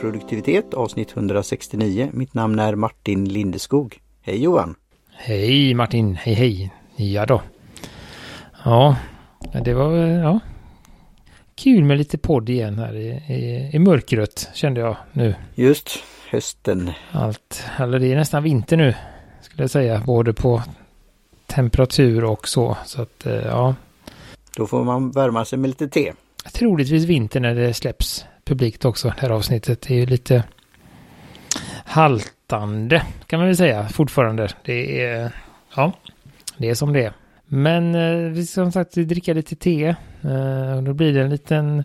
Produktivitet avsnitt 169. Mitt namn är Martin Lindeskog. Hej Johan! Hej Martin, hej hej! Ja då. Ja, det var ja, kul med lite podd igen här i, i, i mörkret kände jag nu. Just, hösten. Allt, eller det är nästan vinter nu skulle jag säga, både på temperatur och så. Så att eh, ja. Då får man värma sig med lite te. Troligtvis vinter när det släpps publikt också, det här avsnittet. Det är ju lite haltande kan man väl säga fortfarande. Det är, ja, det är som det är. Men eh, vi ska som sagt dricka lite te. Eh, då blir det en liten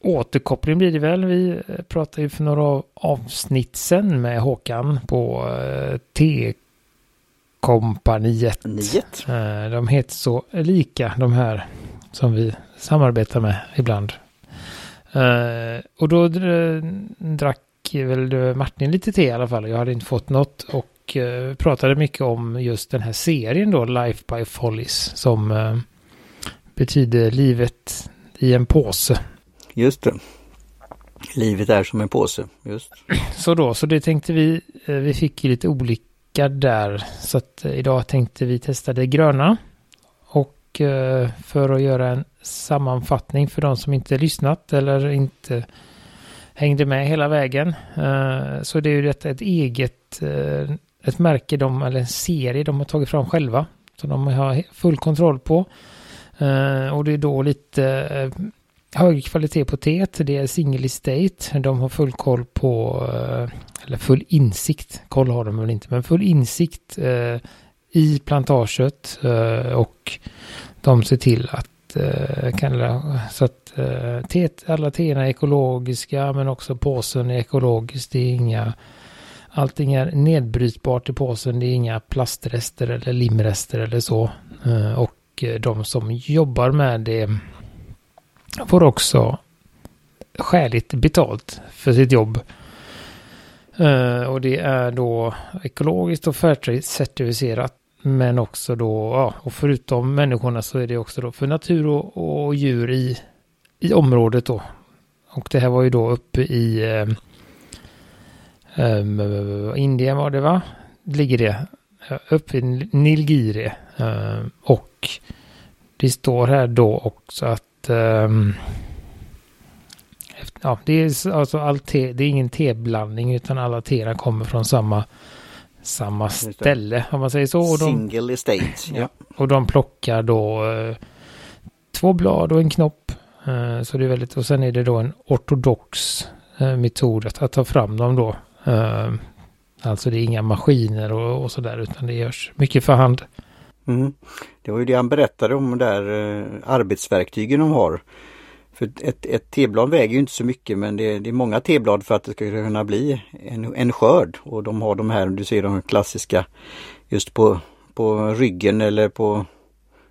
återkoppling blir det väl. Vi eh, pratade ju för några avsnitt sen med Håkan på eh, T-kompaniet. Niet. Eh, de heter så lika de här som vi samarbetar med ibland. Eh, och då dr- drack väl Martin lite te i alla fall. Jag hade inte fått något och eh, pratade mycket om just den här serien då, Life by Follies, som eh, betyder livet i en påse. Just det. Livet är som en påse. Just. Så då, så det tänkte vi, vi fick lite olika där. Så att idag tänkte vi testa det gröna. Och för att göra en sammanfattning för de som inte lyssnat eller inte hängde med hela vägen. Eh, så det är ju detta ett eget, eh, ett märke de, eller en serie de har tagit fram själva. Så de har full kontroll på. Eh, och det är då lite hög kvalitet på teet. Det är single estate. De har full koll på, eller full insikt, koll har de väl inte, men full insikt i plantaget och de ser till att eh, kan, så att eh, teet, alla teerna är ekologiska men också påsen är ekologisk. Det är inga Allting är nedbrytbart i påsen. Det är inga plastrester eller limrester eller så. Eh, och eh, de som jobbar med det får också skäligt betalt för sitt jobb. Uh, och det är då ekologiskt och Fairtrade-certifierat. Men också då, ja, och förutom människorna så är det också då för natur och, och djur i, i området då. Och det här var ju då uppe i eh, eh, Indien var det va? Ligger det. Eh, uppe i Nilgiri. Eh, och det står här då också att ehm, efter- ja, det är alltså all te, det är ingen teblandning utan alla teerna kommer från samma, samma ställe om man säger så. Och de, Single estate. Ja. och de plockar då eh, två blad och en knopp. Eh, så det är väldigt, och sen är det då en ortodox eh, metod att, att ta fram dem då. Eh, alltså det är inga maskiner och, och sådär utan det görs mycket för hand. Mm. Det var ju det han berättade om där eh, arbetsverktygen de har. För ett, ett teblad väger ju inte så mycket men det, det är många teblad för att det ska kunna bli en, en skörd. Och de har de här, du ser de klassiska just på, på ryggen eller på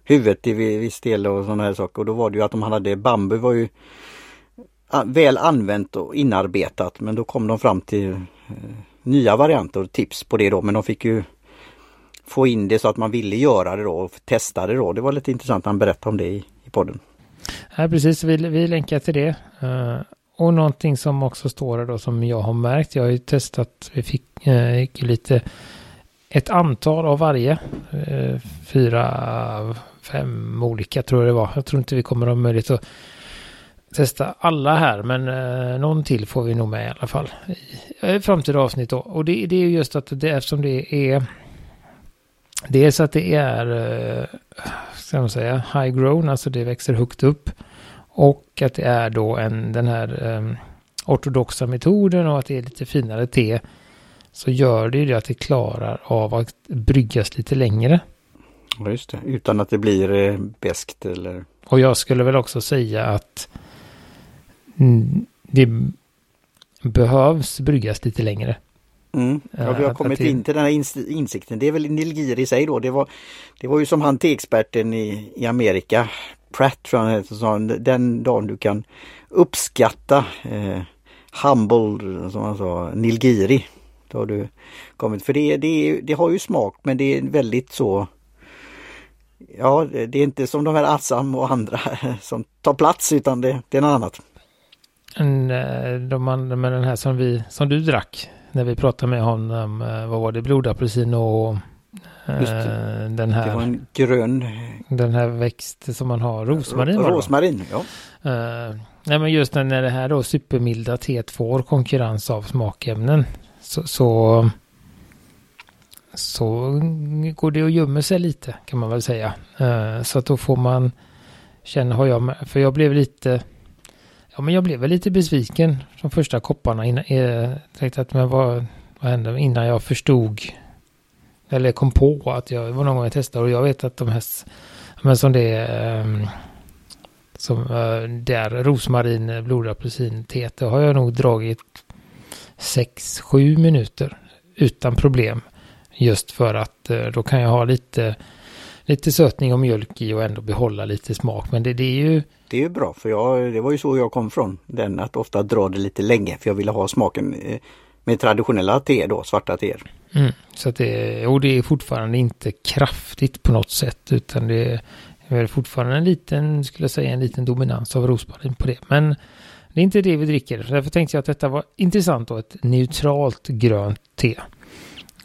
huvudet i viss del och sådana här saker. Och då var det ju att de hade bambu var ju väl använt och inarbetat men då kom de fram till eh, nya varianter och tips på det då men de fick ju få in det så att man ville göra det då och testa det då. Det var lite intressant han berättade om det i, i podden. Nej, precis. Vi, vi länkar till det. Uh, och någonting som också står här då som jag har märkt. Jag har ju testat. Vi fick uh, lite ett antal av varje. Uh, fyra, fem olika tror jag det var. Jag tror inte vi kommer ha möjlighet att testa alla här. Men uh, någon till får vi nog med i alla fall. I uh, framtida avsnitt då. Och det, det är ju just att det eftersom det är Dels att det är, eh, ska man säga, high grown, alltså det växer högt upp. Och att det är då en, den här eh, ortodoxa metoden och att det är lite finare te. Så gör det ju det att det klarar av att bryggas lite längre. Ja, just det. Utan att det blir eh, beskt eller... Och jag skulle väl också säga att det behövs bryggas lite längre. Mm. Ja, vi har att- kommit in till den här ins- insikten. Det är väl Nilgiri i sig då. Det var, det var ju som han teexperten i, i Amerika, Pratt tror jag han heter, som sa, den dagen du kan uppskatta eh, humble, som han sa, Nilgiri. Då har du kommit. För det, det, det har ju smak men det är väldigt så Ja, det är inte som de här Assam och andra som tar plats utan det, det är något annat. en, eh, de andra med den här som vi, som du drack när vi pratade med honom, eh, vad var det, blodapelsin och det. den här. Det var en grön. Den här växt som man har, rosmarin Rosmarin, ja. Uh, nej men just när det här då supermilda T2 får konkurrens av smakämnen så, så, så går det och gömmer sig lite kan man väl säga. Uh, så att då får man känna, har jag för jag blev lite Ja men jag blev väl lite besviken de första kopparna innan, jag tänkte att men vad, vad hände innan jag förstod eller kom på att jag var någon gång jag testade och jag vet att de här men som det är um, som uh, där rosmarin, eh, blodapelsin, te har jag nog dragit 6-7 minuter utan problem. Just för att uh, då kan jag ha lite, lite sötning och mjölk i och ändå behålla lite smak. Men det, det är ju... Det är ju bra för jag, det var ju så jag kom från. Den att ofta dra det lite länge för jag ville ha smaken med traditionella te då, svarta teer. Mm, så att det, och det är fortfarande inte kraftigt på något sätt utan det är fortfarande en liten, skulle jag säga, en liten dominans av rosmarin på det. Men det är inte det vi dricker. Därför tänkte jag att detta var intressant och ett neutralt grönt te.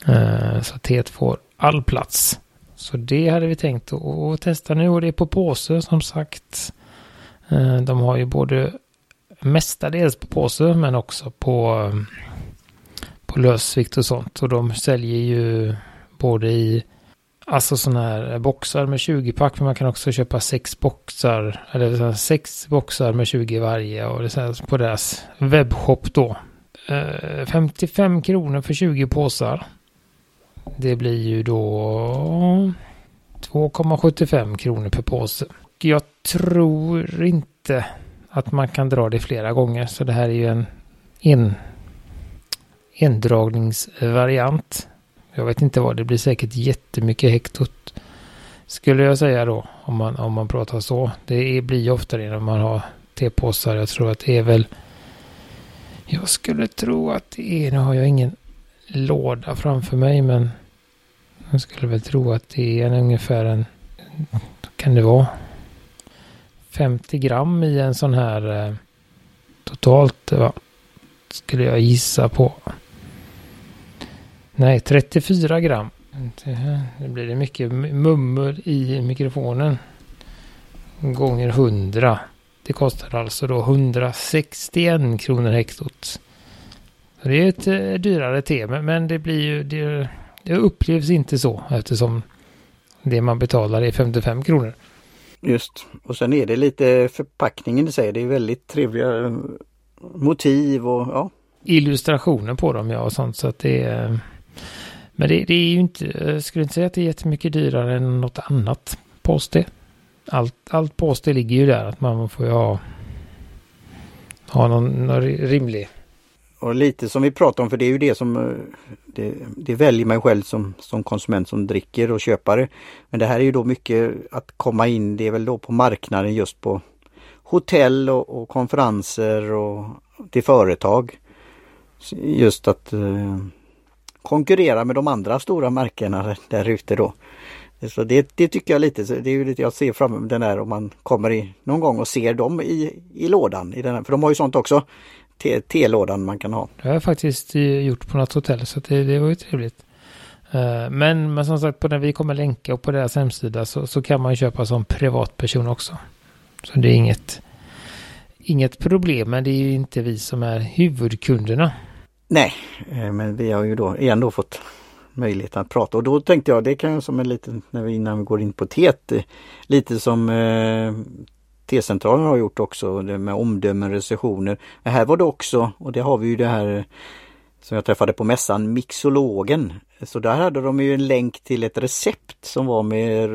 Uh, så teet får all plats. Så det hade vi tänkt att testa nu och det är på påse som sagt. Uh, de har ju både mestadels på påse men också på, på lösvikt och sånt. Och de säljer ju både i Alltså sådana här boxar med 20 pack, men man kan också köpa sex boxar, eller sex boxar med 20 varje och det är på deras webbshop då. Eh, 55 kronor för 20 påsar. Det blir ju då 2,75 kronor per påse. Jag tror inte att man kan dra det flera gånger, så det här är ju en, en endragningsvariant. Jag vet inte vad, det blir säkert jättemycket hektot. Skulle jag säga då, om man, om man pratar så. Det är, blir ju ofta det när man har tepåsar. Jag tror att det är väl... Jag skulle tro att det är... Nu har jag ingen låda framför mig, men... Jag skulle väl tro att det är en, ungefär en... Kan det vara? 50 gram i en sån här... Eh, totalt, va? Skulle jag gissa på. Nej, 34 gram. Det blir det mycket mummel i mikrofonen. Gånger 100. Det kostar alltså då 161 kronor hektot. Det är ett eh, dyrare te, men det blir ju... Det, det upplevs inte så eftersom det man betalar är 55 kronor. Just, och sen är det lite förpackningen i sig. Det är väldigt trevliga eh, motiv och ja. Illustrationer på dem ja och sånt så att det är... Men det, det, är ju inte, jag skulle inte säga att det är jättemycket dyrare än något annat poste. Allt, allt poste ligger ju där att man får ju ha, ha någon, någon rimlig. Och lite som vi pratar om för det är ju det som eh, det, det väljer man själv som, som konsument som dricker och köpare. Men det här är ju då mycket att komma in, det är väl då på marknaden just på hotell och, och konferenser och till företag. Just att eh, konkurrera med de andra stora märkena där ute då. Så det, det tycker jag lite, det är ju lite jag ser fram emot den där om man kommer i någon gång och ser dem i, i lådan. I den här, för de har ju sånt också. T-lådan man kan ha. Det har jag faktiskt eh, gjort på något hotell så det, det var ju trevligt. Eh, men, men som sagt, på när vi kommer länka och på deras hemsida så, så kan man köpa som privatperson också. Så det är inget, inget problem, men det är ju inte vi som är huvudkunderna. Nej, eh, men vi har ju då igen fått möjlighet att prata och då tänkte jag det kan jag som en liten, när vi, innan vi går in på teet, eh, lite som eh, T-centralen har gjort också det med omdömen, recensioner. Men här var det också, och det har vi ju det här eh, som jag träffade på mässan, mixologen. Så där hade de ju en länk till ett recept som var med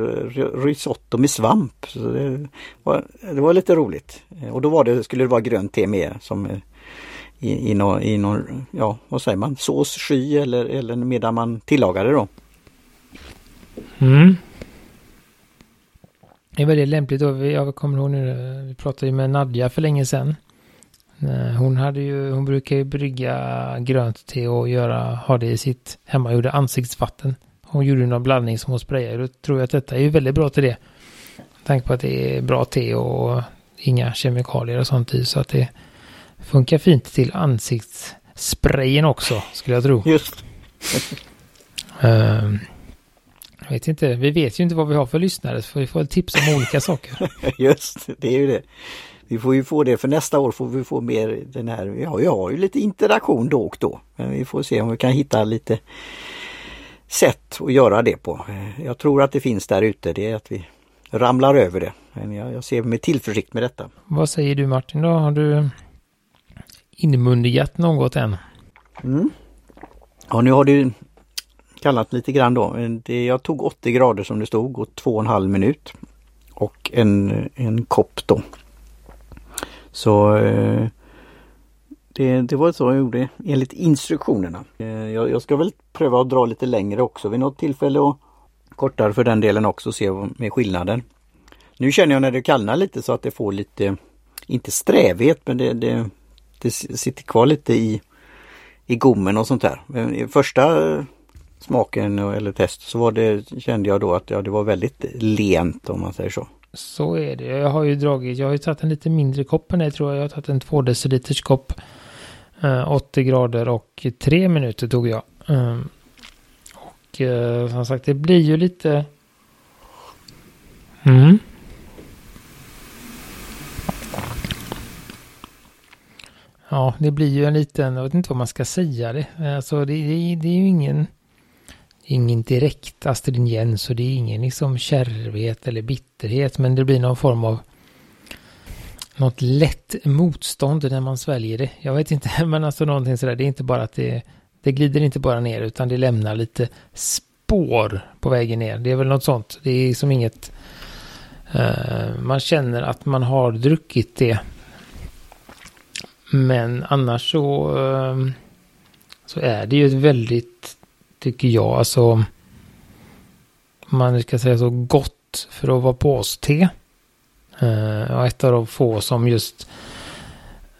risotto med svamp. Så det, var, det var lite roligt. Och då var det, skulle det vara grönt te med som i, i, någon, i någon, ja vad säger man, sås, sky eller, eller medan man tillagar det då. Mm. Det är väldigt lämpligt då. Jag kommer ihåg nu, vi pratade ju med Nadja för länge sedan. Eh, hon hade ju, hon brukar ju brygga grönt te och göra, ha det i sitt hemmagjorda ansiktsvatten. Hon gjorde någon blandning som hon sprayade. Då tror jag att detta är väldigt bra till det. Med tanke på att det är bra te och inga kemikalier och sånt i så att det Funkar fint till ansiktssprayen också, skulle jag tro. Just. Uh, jag vet inte, vi vet ju inte vad vi har för lyssnare, så vi får tips om olika saker. Just, det är ju det. Vi får ju få det för nästa år får vi få mer den här, ja vi har ju lite interaktion då och då. Men vi får se om vi kan hitta lite sätt att göra det på. Jag tror att det finns där ute, det är att vi ramlar över det. Men jag, jag ser med tillförsikt med detta. Vad säger du Martin då? Har du inmundigat något än? Mm. Ja nu har du kallat lite grann då. Det, jag tog 80 grader som det stod och två och en halv minut. Och en, en kopp då. Så eh, det, det var så jag gjorde enligt instruktionerna. Eh, jag, jag, ska väl pröva att dra lite längre också vid något tillfälle och kortare för den delen också och se med skillnaden. Nu känner jag när det kallnar lite så att det får lite, inte strävhet men det, det, det sitter kvar lite i, i gommen och sånt där. I första smaken eller test så var det, kände jag då att ja, det var väldigt lent om man säger så. Så är det. Jag har ju dragit, jag har ju tagit en lite mindre kopp än det tror jag. Jag har tagit en 2 deciliters kopp. Eh, 80 grader och 3 minuter tog jag. Ehm, och eh, som sagt det blir ju lite... Mm. Ja, det blir ju en liten, jag vet inte vad man ska säga det. Alltså det, det, det är ju ingen, ingen direkt astringens och det är ingen liksom kärvhet eller bitterhet. Men det blir någon form av något lätt motstånd när man sväljer det. Jag vet inte, men alltså någonting sådär. Det är inte bara att det, det glider inte bara ner utan det lämnar lite spår på vägen ner. Det är väl något sånt. Det är som inget... Uh, man känner att man har druckit det men annars så, ehm, så är det ju ett väldigt, tycker jag, alltså man ska säga så gott för att vara påste. Uh, och ett av de få som just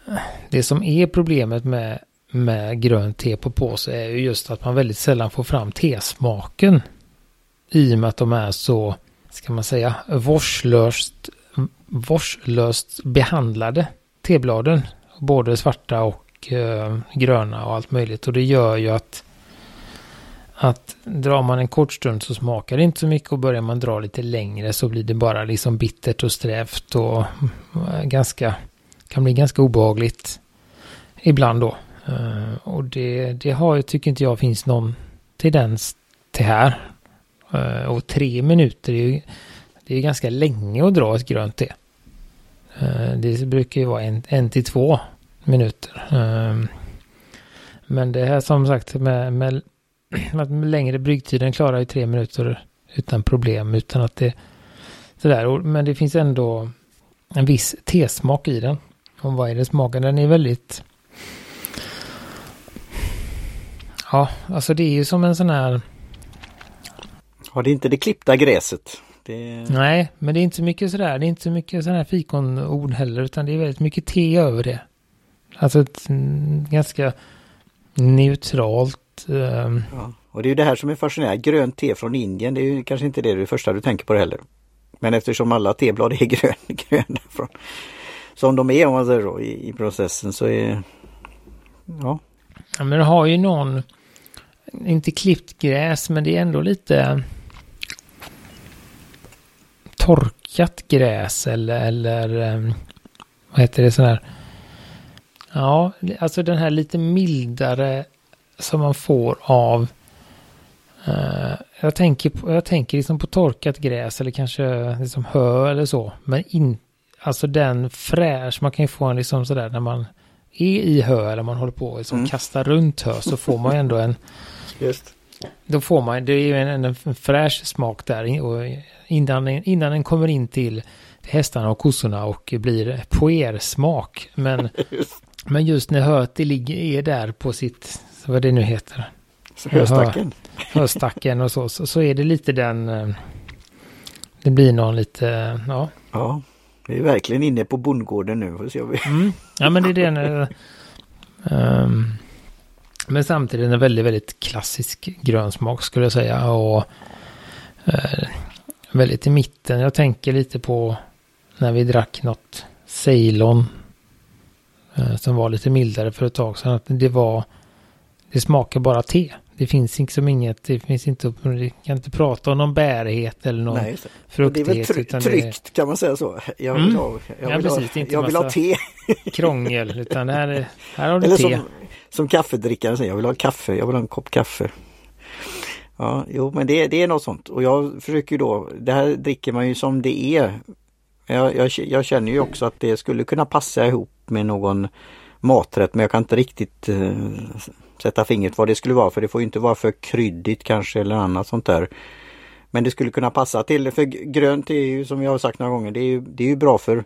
eh, det som är problemet med, med grönt te på påse är ju just att man väldigt sällan får fram tesmaken. I och med att de är så, ska man säga, vårdslöst, vårdslöst behandlade tebladen både svarta och eh, gröna och allt möjligt. Och det gör ju att att drar man en kort stund så smakar det inte så mycket och börjar man dra lite längre så blir det bara liksom bittert och strävt och eh, ganska kan bli ganska obehagligt ibland då. Eh, och det, det har tycker inte jag finns någon tendens till här. Eh, och tre minuter är ju det är ganska länge att dra ett grönt te. Eh, det brukar ju vara en, en till två minuter. Eh, men det här som sagt med, med, med längre bryggtiden klarar ju tre minuter utan problem utan att det sådär. Men det finns ändå en viss tesmak i den. Och vad är det smaken? Den är väldigt Ja, alltså det är ju som en sån här Ja, det är inte det klippta gräset. Det... Nej, men det är inte så mycket sådär. Det är inte så mycket sådana här fikonord heller, utan det är väldigt mycket te över det. Alltså ett mm, ganska neutralt. Um... Ja, och det är ju det här som är fascinerande. Grönt te från Indien, det är ju kanske inte det, det första du tänker på heller. Men eftersom alla teblad är grön, gröna från, som de är om man säger så, i, i processen så är ja. ja. Men det har ju någon, inte klippt gräs men det är ändå lite torkat gräs eller, eller um, vad heter det sån här Ja, alltså den här lite mildare som man får av uh, jag tänker, på, jag tänker liksom på torkat gräs eller kanske liksom hö eller så. Men in, alltså den fräsch, man kan ju få en liksom sådär när man är i hö eller man håller på och liksom mm. kastar runt hö så får man ju ändå en... Just. Då får man, det är ju en, en, fräsch smak där och innan, innan den kommer in till hästarna och kossorna och blir poersmak. Men Just. Men just när höet ligger, är där på sitt, vad det nu heter. Höstacken. Höstacken och så, så, så är det lite den, eh, det blir någon lite, ja. Ja, vi är verkligen inne på bondgården nu. Så vi. Mm. Ja, men det är den. Um, men samtidigt en väldigt, väldigt klassisk grönsmak skulle jag säga. Och eh, väldigt i mitten. Jag tänker lite på när vi drack något Ceylon eh, som var lite mildare för ett tag sedan. Att det var, det smakar bara te. Det finns liksom inget, det finns inte, vi kan inte prata om någon bärighet eller någon Nej, fruktighet. Det är väl try utan tryggt det, kan man säga så. Jag vill Mm. ha, jag Ja, vill precis, ha, jag vill ha te. krångel, utan här, är, här har du Eller te. som, som kaffedrickaren säger, jag vill ha kaffe, jag vill ha en kopp kaffe. Ja, jo men det, det är något sånt och jag försöker då, det här dricker man ju som det är. Jag, jag, jag känner ju också att det skulle kunna passa ihop med någon maträtt men jag kan inte riktigt eh, sätta fingret vad det skulle vara för det får ju inte vara för kryddigt kanske eller annat sånt där. Men det skulle kunna passa till, för grönt är ju som jag har sagt några gånger, det är ju, det är ju bra för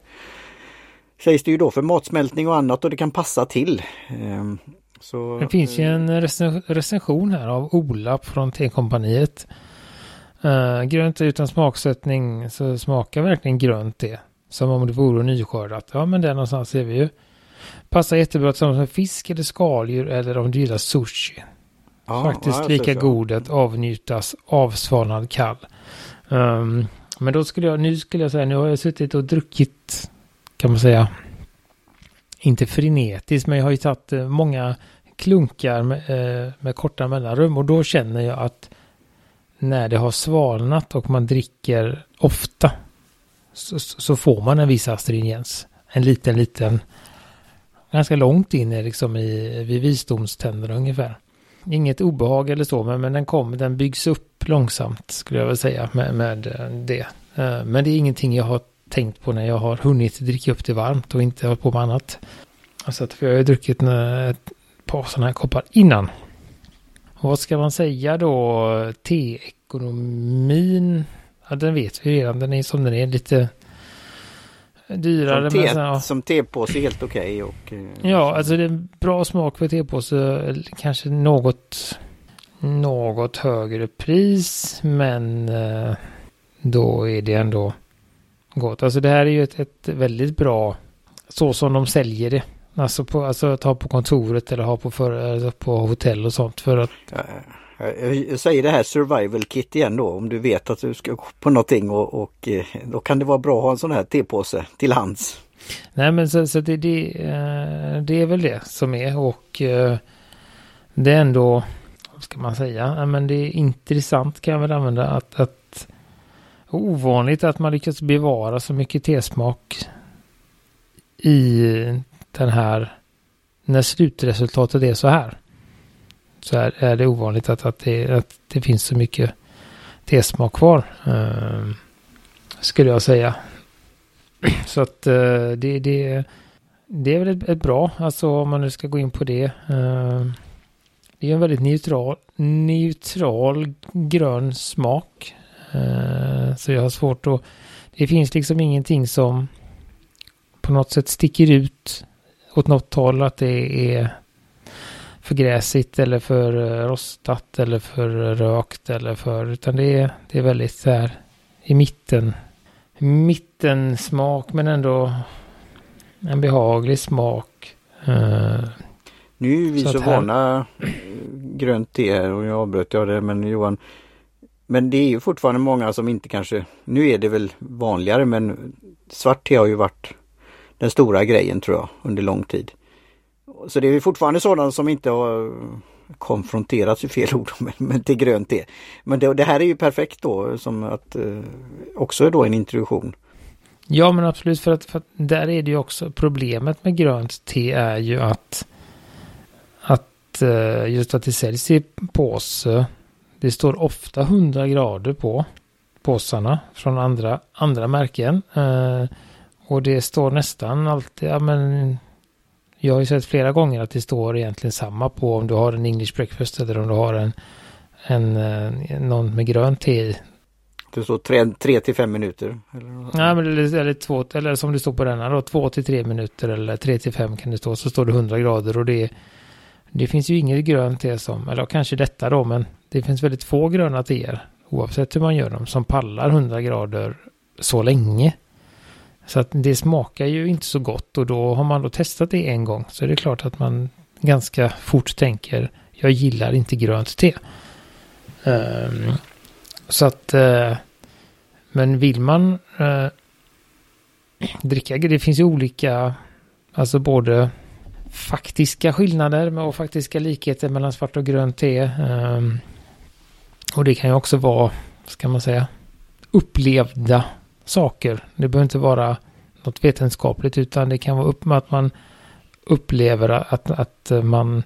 Sägs det ju då för matsmältning och annat och det kan passa till. Ehm, Så, Det finns ju eh, en recen- recension här av Ola från Tekompaniet. Uh, grönt utan smaksättning så smakar verkligen grönt det. Som om det vore nyskördat. Ja men där någonstans ser vi ju. Passar jättebra tillsammans med fisk eller skaldjur eller om du gillar sushi. ja, Faktiskt ja, lika god att avnjutas avsvalnad kall. Ehm, men då skulle jag, nu skulle jag säga, nu har jag suttit och druckit, kan man säga, inte frenetiskt, men jag har ju tagit eh, många klunkar med, eh, med korta mellanrum och då känner jag att när det har svalnat och man dricker ofta så, så så får man en viss astringens. En liten, liten, ganska långt in i, liksom i, vid visdomständerna ungefär. Inget obehag eller så, men, men den kommer, den byggs upp långsamt skulle jag väl säga med, med eh, det. Eh, men det är ingenting jag har tänkt på när jag har hunnit dricka upp det varmt och inte hållit på med annat. Alltså att för jag har ju druckit ett par sådana här koppar innan. Och vad ska man säga då? Teekonomin, ja den vet vi redan, den är som den är lite dyrare. Som, te, sen, ja. som tepåse helt okej och... eh, Ja, alltså det är en bra smak för tepåse. eller Kanske något, något högre pris, men eh, då är det ändå gott. Alltså det här är ju ett, ett väldigt bra, så som de säljer det. Alltså, på, alltså att ha på kontoret eller ha på, för, på hotell och sånt. För att, Ja, Jag Eh, eh, jag säger det här survival kit igen då om du vet att du ska gå på någonting och, och eh, då kan det vara bra att ha en sån här tepåse till hands. nej men så, så det, det, det är väl det som är och det är ändå, vad ska man säga, men det är intressant kan jag väl använda att, att ovanligt att man lyckas bevara så mycket tesmak i den här, när slutresultatet är så här. Så är, är det ovanligt att, att, det, att det finns så mycket tesmak kvar. eh, skulle jag säga. Så att eh, det, det, det är väl ett, ett bra, alltså om man nu ska gå in på det. eh, det är en väldigt neutral, neutral grön smak. Eh, så jag har svårt att, det finns liksom ingenting som på något sätt sticker ut åt något håll att det är för gräsigt eller för eh, rostat eller för rökt eller för, utan det är, det är väldigt så här i mitten mittensmak men ändå en behaglig smak. Eh, Nu är vi Så så, här- vana eh, grönt te här och jag avbröt jag det men Johan Men det är ju fortfarande många som inte kanske Nu är det väl vanligare men svart te har ju varit den stora grejen tror jag under lång tid. Så det är fortfarande sådana som inte har eh, konfronterats i fel ord men, men till grönt te. Men det, det här är ju perfekt då som att eh, också är då en introduktion. ja men absolut för att, för att där är det ju också problemet med grönt te är ju att att eh, just att det säljs i påse. Det står ofta 100 grader på påsarna från andra, andra märken. Eh, och det står nästan alltid, ja men jag har ju sett flera gånger att det står egentligen samma på om du har en English breakfast eller om du har en, en eh, någon med grönt te i. Det står tre, tre till fem minuter. Eller, Ja, men eller, eller, två, eller som det står på denna då, två till tre minuter eller tre till fem kan det stå. Så står det 100 grader och det, det finns ju inget grönt te som, eller kanske detta då, men det finns väldigt få gröna teer, oavsett hur man gör dem, som pallar 100 grader så länge. Så att det smakar ju inte så gott och då har man då testat det en gång så är det klart att man ganska fort tänker jag gillar inte grönt te. Um, så att uh, men vill man uh, dricka, det finns ju olika, alltså både faktiska skillnader och faktiska likheter mellan svart och grönt te. Um, och det kan ju också vara, ska man säga, upplevda saker. Det behöver inte vara något vetenskapligt utan det kan vara upp med att man upplever att, att man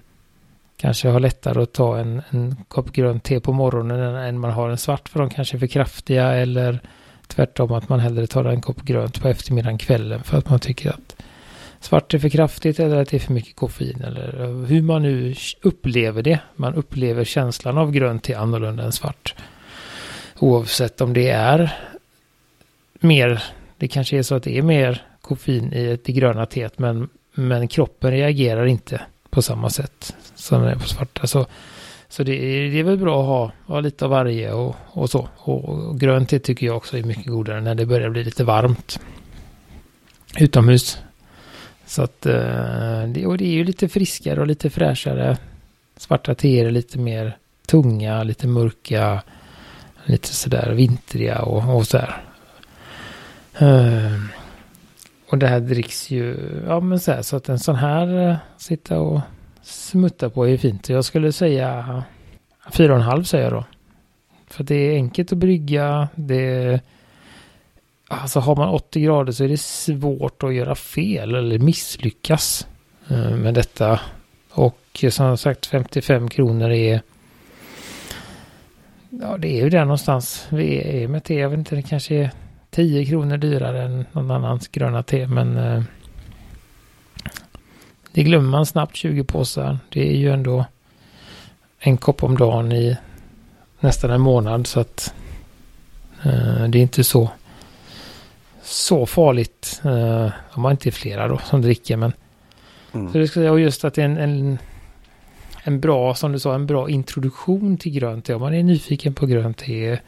kanske har lättare att ta en, en kopp grönt te på morgonen än man har en svart för de kanske är för kraftiga eller tvärtom att man hellre tar en kopp grönt på eftermiddagen kvällen för att man tycker att svart är för kraftigt eller att det är för mycket koffein eller hur man nu upplever det. Man upplever känslan av grönt te annorlunda än svart. Oavsett om det är mer, det kanske är så att det är mer koffein i det gröna teet men, men kroppen reagerar inte på samma sätt som den är på svarta. Så, så det, är, det är väl bra att ha, ha lite av varje och, och så. Och, och grönt te tycker jag också är mycket godare när det börjar bli lite varmt utomhus. Så att eh, det, och det är ju lite friskare och lite fräschare. Svarta teer är lite mer tunga, lite mörka, lite sådär vintriga och, och sådär. Uh, och det här dricks ju, ja men så här, så att en sån här uh, sitta och smutta på är fint. Jag skulle säga fyra och en halv säger jag då. För det är enkelt att brygga, det är Alltså har man 80 grader så är det svårt att göra fel eller misslyckas uh, med detta. Och som sagt 55 kronor är Ja det är ju där någonstans vi är med te. Jag vet inte, det kanske är 10 kronor dyrare än någon annans gröna te men eh, det glömmer man snabbt 20 påsar. Det är ju ändå en kopp om dagen i nästan en månad så att eh, det är inte så så farligt. Uh, om man inte är flera då som dricker. Men, mm. så det ska, och just att det är en, en, en bra, som du sa, en bra introduktion till grönt te. Om man är nyfiken på grönt te.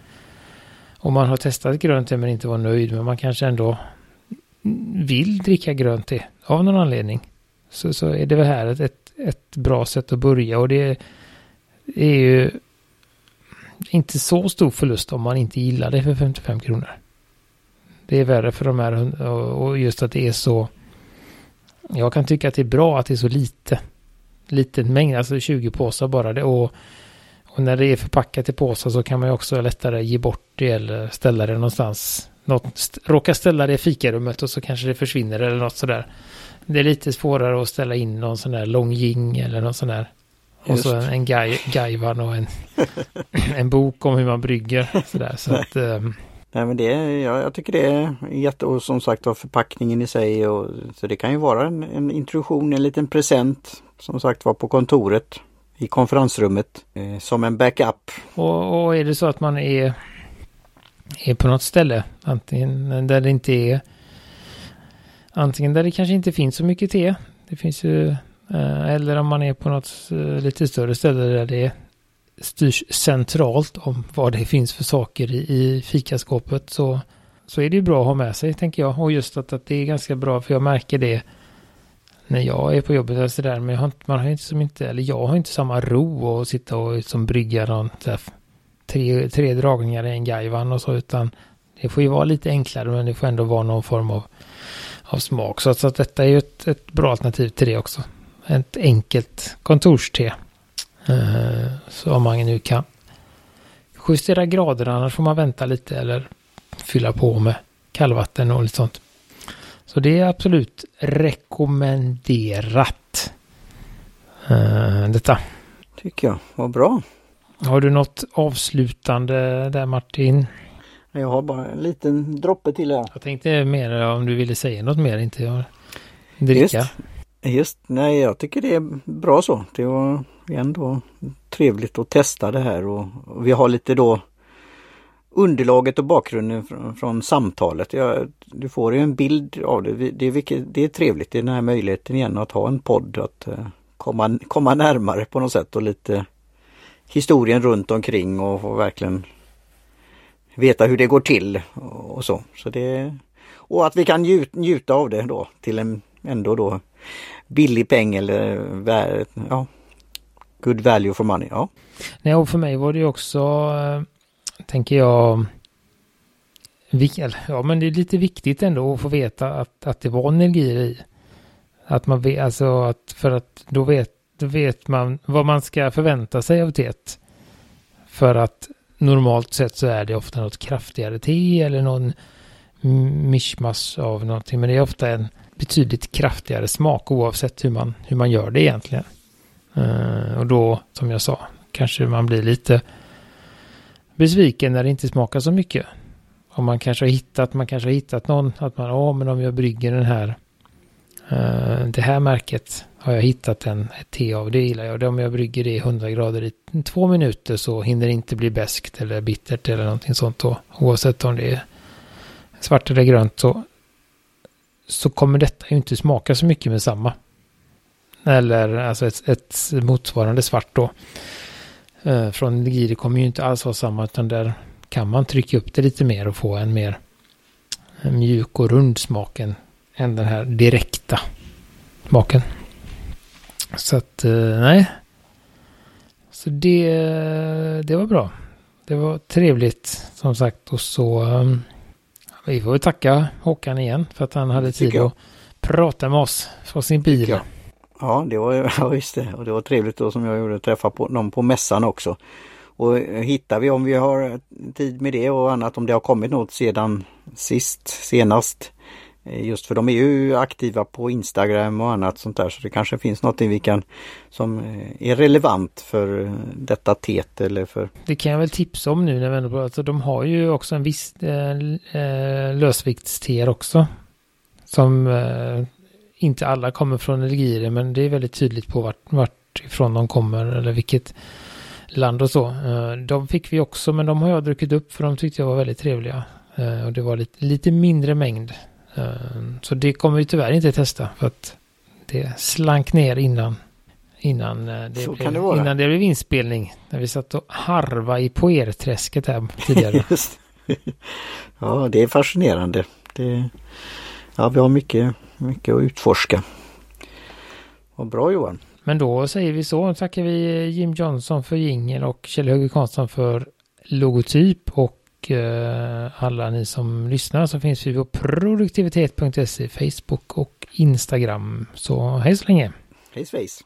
Om man har testat grönt te men inte var nöjd. Men man kanske ändå vill dricka grönt te av någon anledning. Så, så är det väl här ett, ett, ett bra sätt att börja. Och det är ju inte så stor förlust om man inte gillar det för 55 kronor. Det är värre för de här och just att det är så. Jag kan tycka att det är bra att det är så lite. Liten mängd, alltså 20 påsar bara det. Och, och när det är förpackat i påsar så kan man ju också lättare ge bort det eller ställa det någonstans. Något, råka ställa det i fikarummet och så kanske det försvinner eller något sådär. Det är lite svårare att ställa in någon sån där lång jing eller någon sån där. Och så en, en guy, guyvan och en, en bok om hur man brygger. Sådär, så att, um, Nej men det, ja, jag tycker det är jätte, och som sagt var förpackningen i sig och så det kan ju vara en, en introduktion, en liten present som sagt var på kontoret i konferensrummet eh, som en backup. Och, och är det så att man är, är på något ställe, antingen där det inte är antingen där det kanske inte finns så mycket te, det finns ju, eh, eller om man är på något eh, lite större ställe där det styrs centralt om vad det finns för saker i, i fikaskåpet så, så är det ju bra att ha med sig tänker jag. Och just att, att det är ganska bra för jag märker det när jag är på jobbet eller sådär. Men har, man har inte som inte, eller jag har inte samma ro att sitta och som brygga någon tre, tre dragningar i en gajvan och så utan det får ju vara lite enklare men det får ändå vara någon form av, av smak. Så, så att detta är ju ett, ett bra alternativ till det också. Ett enkelt kontorste. Uh, så om man nu kan justera graderna, annars får man vänta lite eller fylla på med kallvatten och lite sånt. Så det är absolut rekommenderat. Uh, detta. Tycker jag, vad bra. Har du något avslutande där Martin? Jag har bara en liten droppe till här. Jag tänkte mer om du ville säga något mer, inte jag dricka. Just, just, nej jag tycker det är bra så. Det var ändå trevligt att testa det här och, vi har lite då underlaget och bakgrunden från, från samtalet. Ja, du får ju en bild av det. Det är, det är trevligt, det är den här möjligheten igen att ha en podd, att eh, komma, komma närmare på något sätt och lite historien runt omkring och, och verkligen veta hur det går till och, och så. så det, och att vi kan njut, njuta av det då till en ändå då billig peng eller ja, Good value for money, ja. Nej, och för mig var det också, eh, tänker jag, ja men det är lite viktigt ändå att få veta att, att det var energier i. Att man vet, alltså att för att då vet, då vet man vad man ska förvänta sig av teet. För att normalt sett så är det ofta något kraftigare te eller någon mischmasch av någonting. Men det är ofta en betydligt kraftigare smak oavsett hur man, hur man gör det egentligen. Uh, och då, som jag sa, kanske man blir lite besviken när det inte smakar så mycket. Om man kanske har hittat, man kanske har hittat någon, att man, ja men om jag brygger den här, uh, det här märket har jag hittat en, ett te av, det gillar jag. Om jag brygger det i 100 grader i två minuter så hinner det inte bli beskt eller bittert eller någonting sånt då. Oavsett om det är svart eller grönt så, så kommer detta ju inte smaka så mycket med samma. Eller alltså ett, ett motsvarande svart då. Eh, från Nigiri kommer ju inte alls vara samma utan där kan man trycka upp det lite mer och få en mer mjuk och rund smaken än den här direkta smaken. Så att eh, nej. Så det, det var bra. Det var trevligt som sagt och så um, vi får tacka Håkan igen för att han hade tid att prata med oss från sin bil. Ja, det var ja, just det. Och det var trevligt då som jag gjorde att träffa på, någon på mässan också. Och eh, hittar vi om vi har eh, tid med det och annat om det har kommit något sedan sist, senast. Eh, just för de är ju aktiva på Instagram och annat sånt där så det kanske finns något vi kan som är relevant för detta tet eller för... Det kan jag väl tipsa om nu när vi ändå alltså de har ju också en viss äh, lösviktsteer också. Som äh, inte alla kommer från Algeriet men det är väldigt tydligt på vart, vart ifrån de kommer eller vilket land och så. Eh, de fick vi också men de har jag druckit upp för de tyckte jag var väldigt trevliga. Eh, och det var lite, lite mindre mängd. Eh, så det kommer vi tyvärr inte testa för att det slank ner innan innan det, blev, det innan det blev inspelning. När vi satt och harva i poerträsket här tidigare. ja, det är fascinerande. Det, ja, vi har mycket mycket att utforska. Vad bra Johan! Men då säger vi så. Tackar vi Jim Johnson för jingel och Kjell Höge Karlsson för logotyp och eh, alla ni som lyssnar så finns vi på produktivitet.se, Facebook och Instagram. Så hej så länge! Hej svejs!